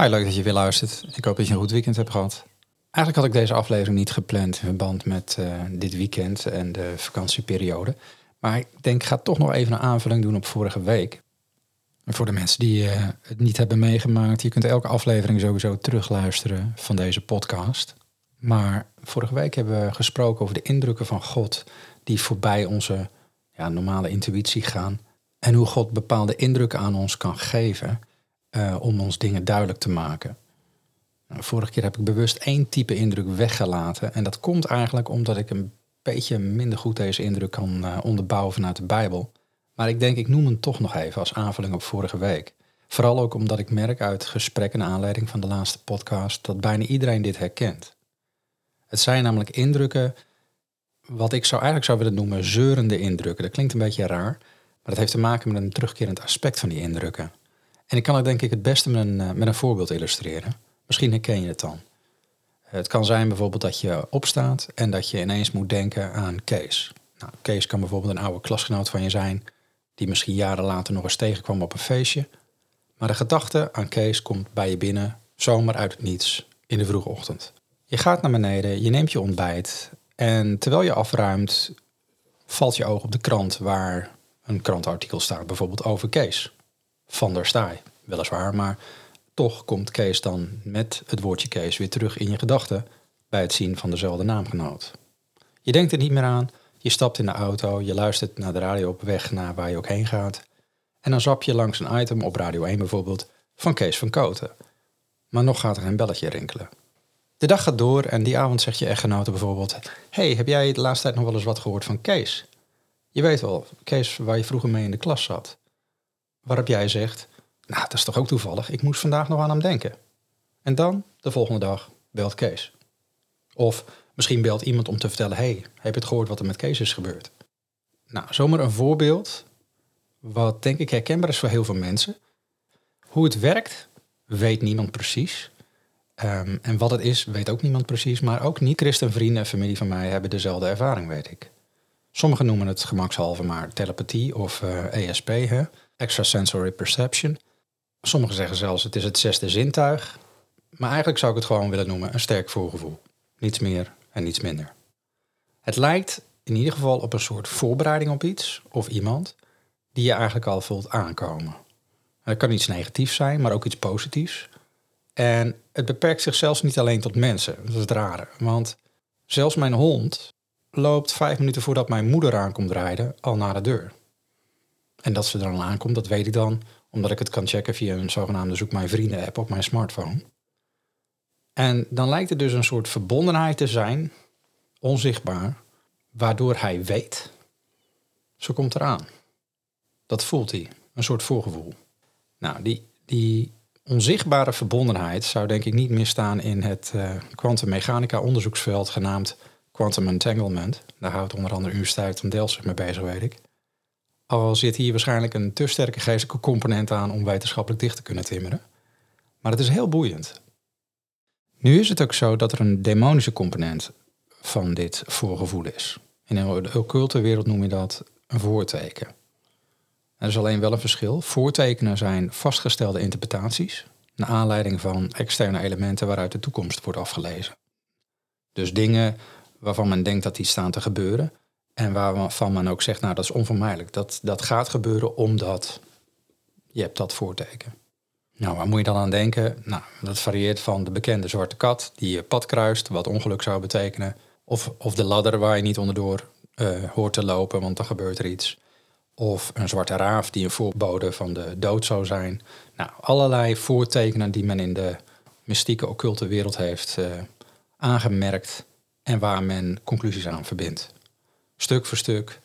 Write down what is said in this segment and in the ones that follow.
Hi, leuk dat je weer luistert. Ik hoop dat je een goed weekend hebt gehad. Eigenlijk had ik deze aflevering niet gepland in verband met eh, dit weekend en de vakantieperiode. Maar ik denk, ik ga toch nog even een aanvulling doen op vorige week. Voor de mensen die eh, het niet hebben meegemaakt, je kunt elke aflevering sowieso terugluisteren van deze podcast. Maar vorige week hebben we gesproken over de indrukken van God die voorbij onze ja, normale intuïtie gaan. En hoe God bepaalde indrukken aan ons kan geven eh, om ons dingen duidelijk te maken. Nou, vorige keer heb ik bewust één type indruk weggelaten. En dat komt eigenlijk omdat ik een beetje minder goed deze indruk kan uh, onderbouwen vanuit de Bijbel. Maar ik denk, ik noem hem toch nog even als aanvulling op vorige week. Vooral ook omdat ik merk uit gesprekken naar aanleiding van de laatste podcast dat bijna iedereen dit herkent. Het zijn namelijk indrukken, wat ik zou eigenlijk zou willen noemen zeurende indrukken. Dat klinkt een beetje raar, maar dat heeft te maken met een terugkerend aspect van die indrukken. En ik kan het denk ik het beste met een, eh, met een voorbeeld illustreren. Misschien herken je het dan. Het kan zijn bijvoorbeeld dat je opstaat en dat je ineens moet denken aan Kees. Nou, Kees kan bijvoorbeeld een oude klasgenoot van je zijn, die misschien jaren later nog eens tegenkwam op een feestje. Maar de gedachte aan Kees komt bij je binnen, zomaar uit het niets, in de vroege ochtend. Je gaat naar beneden, je neemt je ontbijt en terwijl je afruimt, valt je oog op de krant waar een krantartikel staat, bijvoorbeeld over Kees. Van der Staaij, weliswaar, maar toch komt Kees dan met het woordje Kees weer terug in je gedachten bij het zien van dezelfde naamgenoot. Je denkt er niet meer aan, je stapt in de auto, je luistert naar de radio op weg naar waar je ook heen gaat. En dan zap je langs een item op Radio 1 bijvoorbeeld van Kees van Koten. Maar nog gaat er een belletje rinkelen. De dag gaat door en die avond zegt je echtgenote bijvoorbeeld: hey, heb jij de laatste tijd nog wel eens wat gehoord van Kees? Je weet wel, Kees waar je vroeger mee in de klas zat. Waarop jij zegt: Nou, dat is toch ook toevallig, ik moest vandaag nog aan hem denken. En dan, de volgende dag, belt Kees. Of misschien belt iemand om te vertellen: hey, heb je het gehoord wat er met Kees is gebeurd? Nou, zomaar een voorbeeld, wat denk ik herkenbaar is voor heel veel mensen. Hoe het werkt, weet niemand precies. Um, en wat het is, weet ook niemand precies. Maar ook niet-christen vrienden en familie van mij hebben dezelfde ervaring, weet ik. Sommigen noemen het gemakshalve maar telepathie of ESP, hè? Extrasensory perception. Sommigen zeggen zelfs het is het zesde zintuig. Maar eigenlijk zou ik het gewoon willen noemen een sterk voorgevoel. Niets meer en niets minder. Het lijkt in ieder geval op een soort voorbereiding op iets of iemand die je eigenlijk al voelt aankomen. Het kan iets negatiefs zijn, maar ook iets positiefs. En het beperkt zich zelfs niet alleen tot mensen. Dat is het rare. Want zelfs mijn hond loopt vijf minuten voordat mijn moeder aankomt rijden al naar de deur. En dat ze er dan aankomt, dat weet ik dan, omdat ik het kan checken via een zogenaamde Zoek Mijn Vrienden app op mijn smartphone. En dan lijkt het dus een soort verbondenheid te zijn, onzichtbaar, waardoor hij weet, zo komt eraan. Dat voelt hij, een soort voorgevoel. Nou, die, die onzichtbare verbondenheid zou denk ik niet meer staan in het kwantummechanica onderzoeksveld genaamd quantum entanglement. Daar houdt onder andere de Universiteit van Delft zich mee bezig, weet ik. Al zit hier waarschijnlijk een te sterke geestelijke component aan om wetenschappelijk dicht te kunnen timmeren. Maar het is heel boeiend. Nu is het ook zo dat er een demonische component van dit voorgevoel is. In de occulte wereld noem je dat een voorteken. Er is alleen wel een verschil. Voortekenen zijn vastgestelde interpretaties, naar aanleiding van externe elementen waaruit de toekomst wordt afgelezen. Dus dingen waarvan men denkt dat die staan te gebeuren en waarvan men ook zegt, nou dat is onvermijdelijk. Dat, dat gaat gebeuren omdat je hebt dat voorteken. Nou, waar moet je dan aan denken? Nou, dat varieert van de bekende zwarte kat die je pad kruist, wat ongeluk zou betekenen. Of, of de ladder waar je niet onderdoor uh, hoort te lopen, want dan gebeurt er iets. Of een zwarte raaf die een voorbode van de dood zou zijn. Nou, allerlei voortekenen die men in de mystieke occulte wereld heeft uh, aangemerkt en waar men conclusies aan verbindt. Stuk voor stuk.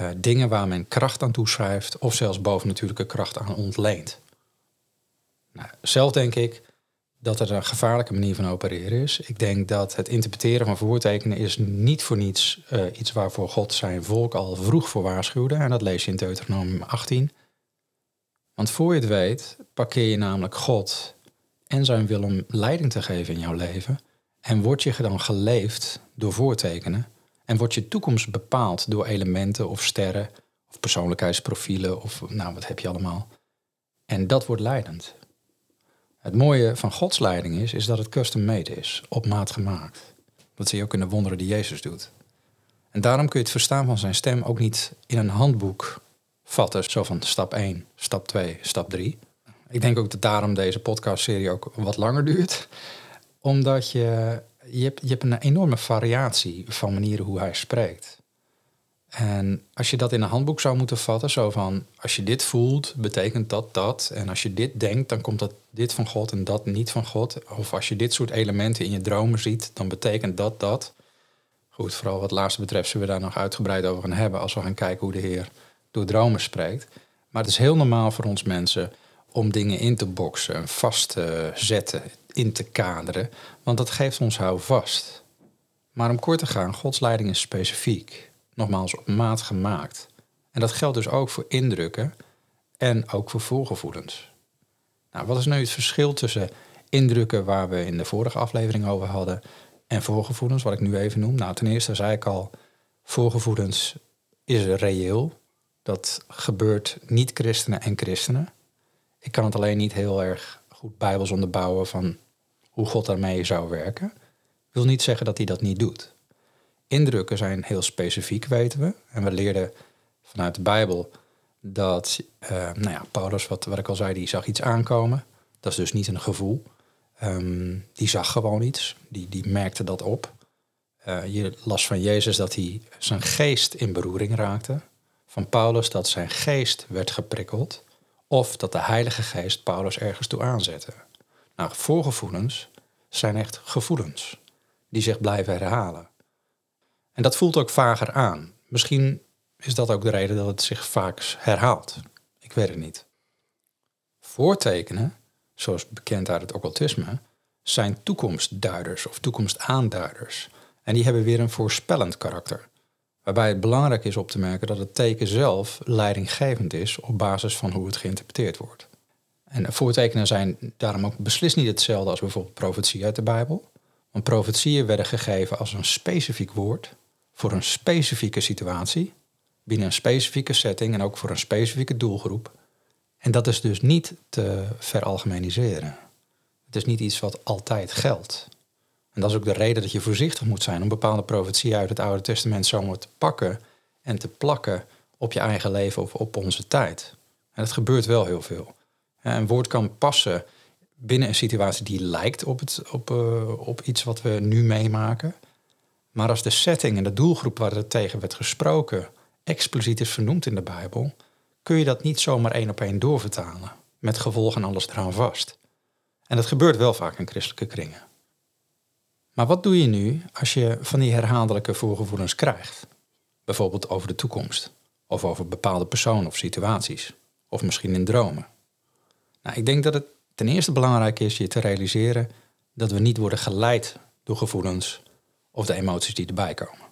Uh, dingen waar men kracht aan toeschrijft of zelfs bovennatuurlijke kracht aan ontleent. Nou, zelf denk ik dat er een gevaarlijke manier van opereren is. Ik denk dat het interpreteren van voortekenen is niet voor niets uh, iets waarvoor God zijn volk al vroeg voor waarschuwde. En dat lees je in Deuteronomium 18. Want voor je het weet, parkeer je namelijk God en zijn wil om leiding te geven in jouw leven. En word je dan geleefd door voortekenen. En wordt je toekomst bepaald door elementen of sterren of persoonlijkheidsprofielen of nou wat heb je allemaal. En dat wordt leidend. Het mooie van Gods leiding is, is dat het custom made is, op maat gemaakt. Dat zie je ook in de wonderen die Jezus doet. En daarom kun je het verstaan van zijn stem ook niet in een handboek vatten, zo van stap 1, stap 2, stap 3. Ik denk ook dat daarom deze podcastserie ook wat langer duurt. Omdat je, je, hebt, je hebt een enorme variatie van manieren hoe hij spreekt. En als je dat in een handboek zou moeten vatten, zo van als je dit voelt, betekent dat dat. En als je dit denkt, dan komt dat dit van God en dat niet van God. Of als je dit soort elementen in je dromen ziet, dan betekent dat dat. Goed, vooral wat laatste betreft zullen we daar nog uitgebreid over gaan hebben als we gaan kijken hoe de Heer door dromen spreekt. Maar het is heel normaal voor ons mensen om dingen in te boksen, vast te zetten, in te kaderen. Want dat geeft ons houvast. Maar om kort te gaan, Gods leiding is specifiek nogmaals op maat gemaakt. En dat geldt dus ook voor indrukken en ook voor voorgevoelens. Nou, wat is nu het verschil tussen indrukken waar we in de vorige aflevering over hadden en voorgevoelens, wat ik nu even noem? Nou, ten eerste zei ik al, voorgevoelens is reëel. Dat gebeurt niet christenen en christenen. Ik kan het alleen niet heel erg goed bijbels onderbouwen van hoe God daarmee zou werken. wil niet zeggen dat hij dat niet doet indrukken zijn heel specifiek, weten we. En we leerden vanuit de Bijbel dat uh, nou ja, Paulus, wat, wat ik al zei, die zag iets aankomen. Dat is dus niet een gevoel. Ehm, die zag gewoon iets. Die, die merkte dat op. Uh, je las van Jezus dat hij zijn geest in beroering raakte. Van Paulus dat zijn geest werd geprikkeld. Of dat de Heilige Geest Paulus ergens toe aanzette. Nou, voorgevoelens zijn echt gevoelens die zich blijven herhalen. En dat voelt ook vager aan. Misschien is dat ook de reden dat het zich vaak herhaalt. Ik weet het niet. Voortekenen, zoals bekend uit het occultisme, zijn toekomstduiders of toekomstaanduiders. En die hebben weer een voorspellend karakter. Waarbij het belangrijk is op te merken dat het teken zelf leidinggevend is op basis van hoe het geïnterpreteerd wordt. En voortekenen zijn daarom ook beslist niet hetzelfde als bijvoorbeeld profetie uit de Bijbel. Want profetieën werden gegeven als een specifiek woord voor een specifieke situatie, binnen een specifieke setting en ook voor een specifieke doelgroep. En dat is dus niet te veralgemeniseren. Het is niet iets wat altijd geldt. En dat is ook de reden dat je voorzichtig moet zijn om bepaalde profetieën uit het Oude Testament zomaar te pakken en te plakken op je eigen leven of op onze tijd. En dat gebeurt wel heel veel. Een woord kan passen binnen een situatie die lijkt op, het, op, uh, op iets wat we nu meemaken. Maar als de setting en de doelgroep waar het tegen werd gesproken expliciet is vernoemd in de Bijbel, kun je dat niet zomaar één op één doorvertalen, met gevolgen en alles eraan vast. En dat gebeurt wel vaak in christelijke kringen. Maar wat doe je nu als je van die herhaaldelijke voorgevoelens krijgt? Bijvoorbeeld over de toekomst, of over bepaalde personen of situaties, of misschien in dromen. Nou, ik denk dat het ten eerste belangrijk is je te realiseren dat we niet worden geleid door gevoelens of de emoties die erbij komen.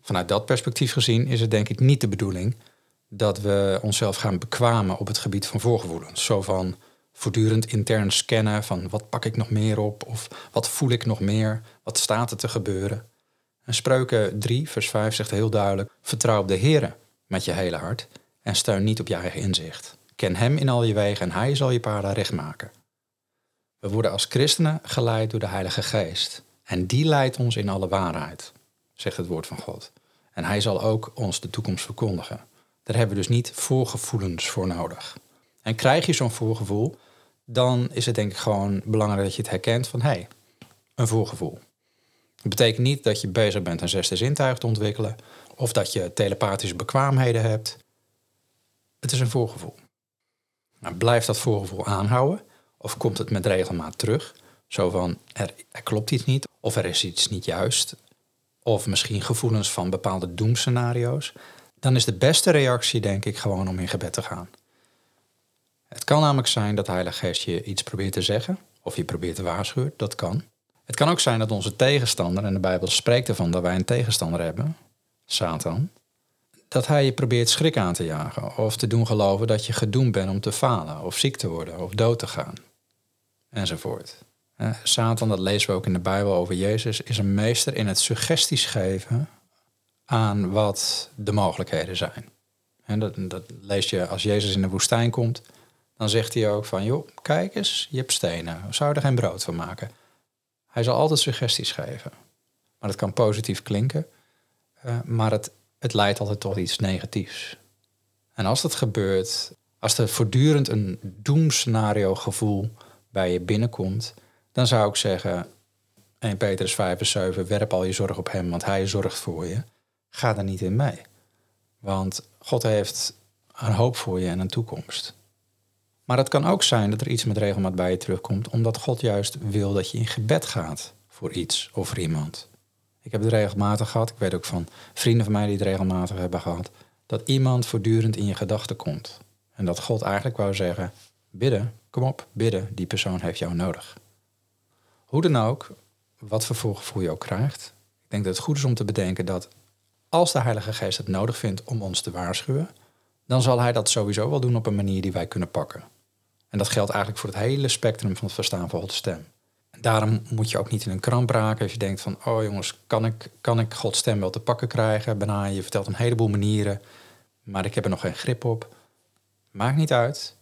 Vanuit dat perspectief gezien is het denk ik niet de bedoeling dat we onszelf gaan bekwamen op het gebied van voorgevoelens. Zo van voortdurend intern scannen van wat pak ik nog meer op of wat voel ik nog meer, wat staat er te gebeuren. En Spreuken 3, vers 5 zegt heel duidelijk: Vertrouw op de Heer met je hele hart en steun niet op je eigen inzicht. Ken Hem in al je wegen en Hij zal je paarden recht maken. We worden als christenen geleid door de Heilige Geest. En die leidt ons in alle waarheid, zegt het woord van God. En hij zal ook ons de toekomst verkondigen. Daar hebben we dus niet voorgevoelens voor nodig. En krijg je zo'n voorgevoel, dan is het denk ik gewoon belangrijk dat je het herkent van hé, hey, een voorgevoel. Dat betekent niet dat je bezig bent een zesde zintuig te ontwikkelen of dat je telepathische bekwaamheden hebt. Het is een voorgevoel. Nou, blijf dat voorgevoel aanhouden of komt het met regelmaat terug? Zo van er, er klopt iets niet, of er is iets niet juist, of misschien gevoelens van bepaalde doemscenario's, dan is de beste reactie denk ik gewoon om in gebed te gaan. Het kan namelijk zijn dat de Heilige Geest je iets probeert te zeggen of je probeert te waarschuwen. Dat kan. Het kan ook zijn dat onze tegenstander, en de Bijbel spreekt ervan dat wij een tegenstander hebben, Satan, dat hij je probeert schrik aan te jagen of te doen geloven dat je gedoemd bent om te falen of ziek te worden of dood te gaan enzovoort. Satan, dat lezen we ook in de Bijbel over Jezus, is een meester in het suggesties geven aan wat de mogelijkheden zijn. Dat, dat lees je als Jezus in de woestijn komt, dan zegt hij ook van, joh, kijk eens, je hebt stenen, zou je er geen brood van maken? Hij zal altijd suggesties geven. Maar dat kan positief klinken, uh, maar het, het leidt altijd tot iets negatiefs. En als dat gebeurt, als er voortdurend een doemscenario gevoel bij je binnenkomt, dan zou ik zeggen, 1 Petrus 5 en 7, werp al je zorg op hem, want hij zorgt voor je. Ga er niet in mee. Want God heeft een hoop voor je en een toekomst. Maar het kan ook zijn dat er iets met regelmaat bij je terugkomt, omdat God juist wil dat je in gebed gaat voor iets of voor iemand. Ik heb het regelmatig gehad, ik weet ook van vrienden van mij die het regelmatig hebben gehad, dat iemand voortdurend in je gedachten komt. En dat God eigenlijk wou zeggen, bidden, kom op, bidden, die persoon heeft jou nodig. Hoe dan ook, wat voor voorgevoel je ook krijgt, ik denk dat het goed is om te bedenken dat als de Heilige Geest het nodig vindt om ons te waarschuwen, dan zal Hij dat sowieso wel doen op een manier die wij kunnen pakken. En dat geldt eigenlijk voor het hele spectrum van het verstaan van Gods stem. En daarom moet je ook niet in een kramp raken als je denkt van, oh jongens, kan ik, kan ik Gods stem wel te pakken krijgen? Bijna, je vertelt een heleboel manieren, maar ik heb er nog geen grip op. Maakt niet uit.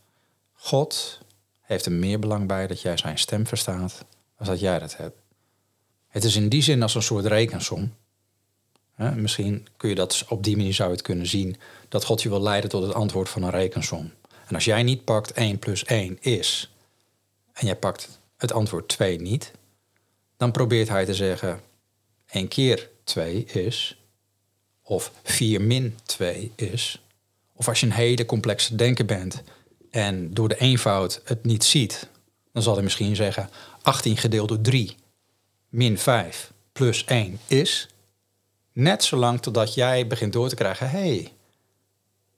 God heeft er meer belang bij dat jij zijn stem verstaat, als dat jij dat hebt. Het is in die zin als een soort rekensom. misschien kun je dat op die manier zou je het kunnen zien, dat God je wil leiden tot het antwoord van een rekensom. En als jij niet pakt 1 plus 1 is, en jij pakt het antwoord 2 niet, dan probeert hij te zeggen 1 keer 2 is, of 4 min 2 is. Of als je een hele complexe denker bent en door de eenvoud het niet ziet, dan zal hij misschien zeggen 18 gedeeld door 3 min 5 plus 1 is. Net zolang totdat jij begint door te krijgen, hé, hey,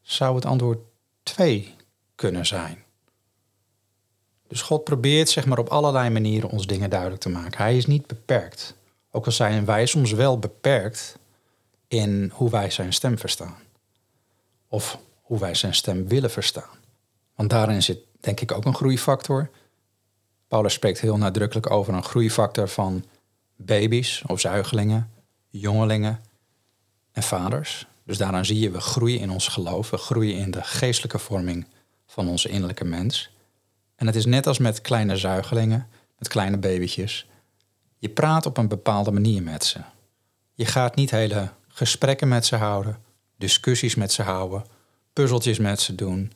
zou het antwoord 2 kunnen zijn. Dus God probeert zeg maar op allerlei manieren ons dingen duidelijk te maken. Hij is niet beperkt. Ook al zijn wij soms wel beperkt in hoe wij zijn stem verstaan. Of hoe wij zijn stem willen verstaan. Want daarin zit denk ik ook een groeifactor. Paulus spreekt heel nadrukkelijk over een groeifactor van baby's of zuigelingen, jongelingen en vaders. Dus daaraan zie je, we groeien in ons geloof, we groeien in de geestelijke vorming van onze innerlijke mens. En het is net als met kleine zuigelingen, met kleine babytjes. Je praat op een bepaalde manier met ze. Je gaat niet hele gesprekken met ze houden, discussies met ze houden, puzzeltjes met ze doen.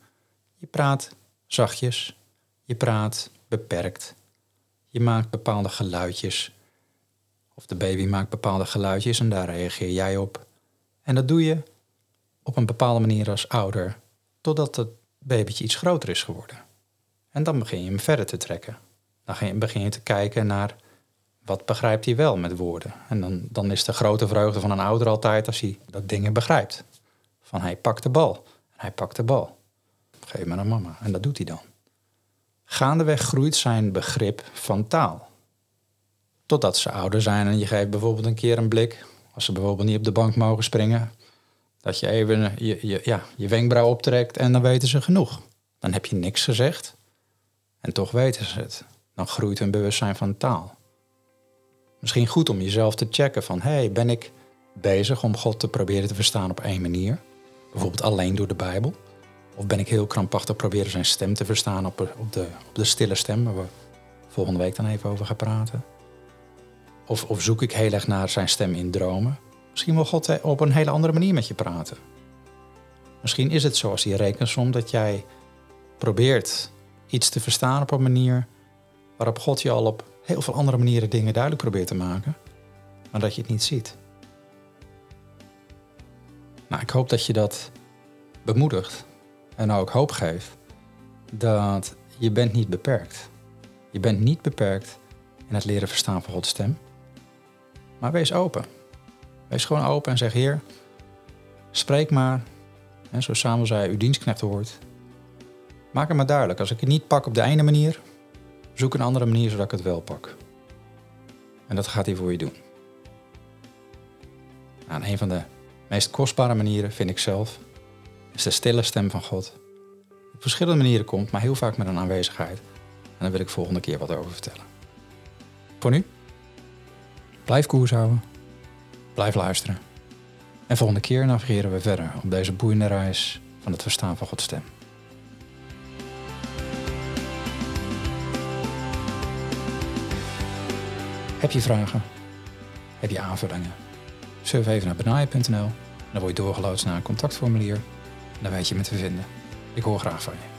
Je praat zachtjes, je praat beperkt. Je maakt bepaalde geluidjes. Of de baby maakt bepaalde geluidjes en daar reageer jij op. En dat doe je op een bepaalde manier als ouder, totdat het babytje iets groter is geworden. En dan begin je hem verder te trekken. Dan begin je te kijken naar wat begrijpt hij wel met woorden. En dan, dan is de grote vreugde van een ouder altijd als hij dat dingen begrijpt. Van hij pakt de bal. Hij pakt de bal. Geef me naar mama. En dat doet hij dan. Gaandeweg groeit zijn begrip van taal. Totdat ze ouder zijn en je geeft bijvoorbeeld een keer een blik. Als ze bijvoorbeeld niet op de bank mogen springen. Dat je even je, je, ja, je wenkbrauw optrekt en dan weten ze genoeg. Dan heb je niks gezegd en toch weten ze het. Dan groeit hun bewustzijn van taal. Misschien goed om jezelf te checken van... hey, ben ik bezig om God te proberen te verstaan op één manier? Bijvoorbeeld alleen door de Bijbel? Of ben ik heel krampachtig proberen zijn stem te verstaan op, op, de, op de stille stem... waar we volgende week dan even over gaan praten? Of, of zoek ik heel erg naar zijn stem in dromen? Misschien wil God op een hele andere manier met je praten. Misschien is het zoals die rekensom dat jij probeert iets te verstaan op een manier waarop God je al op heel veel andere manieren dingen duidelijk probeert te maken, maar dat je het niet ziet. Nou, ik hoop dat je dat bemoedigt en ook hoop geeft dat je bent niet beperkt. Je bent niet beperkt in het leren verstaan van Gods stem. Maar wees open. Wees gewoon open en zeg: Heer, spreek maar. En zo samen zei, uw dienstknecht hoort. Maak het maar duidelijk. Als ik het niet pak op de ene manier, zoek een andere manier zodat ik het wel pak. En dat gaat hij voor je doen. Nou, een van de meest kostbare manieren, vind ik zelf, is de stille stem van God. Op verschillende manieren komt, maar heel vaak met een aanwezigheid. En daar wil ik volgende keer wat over vertellen. Voor nu, blijf koers houden, blijf luisteren. En volgende keer navigeren we verder op deze boeiende reis van het verstaan van Gods stem. Heb je vragen? Heb je aanvullingen? Surf even naar benaaien.nl. Dan word je doorgeloodst naar een contactformulier. En dan weet je me te vinden. Ik hoor graag van je.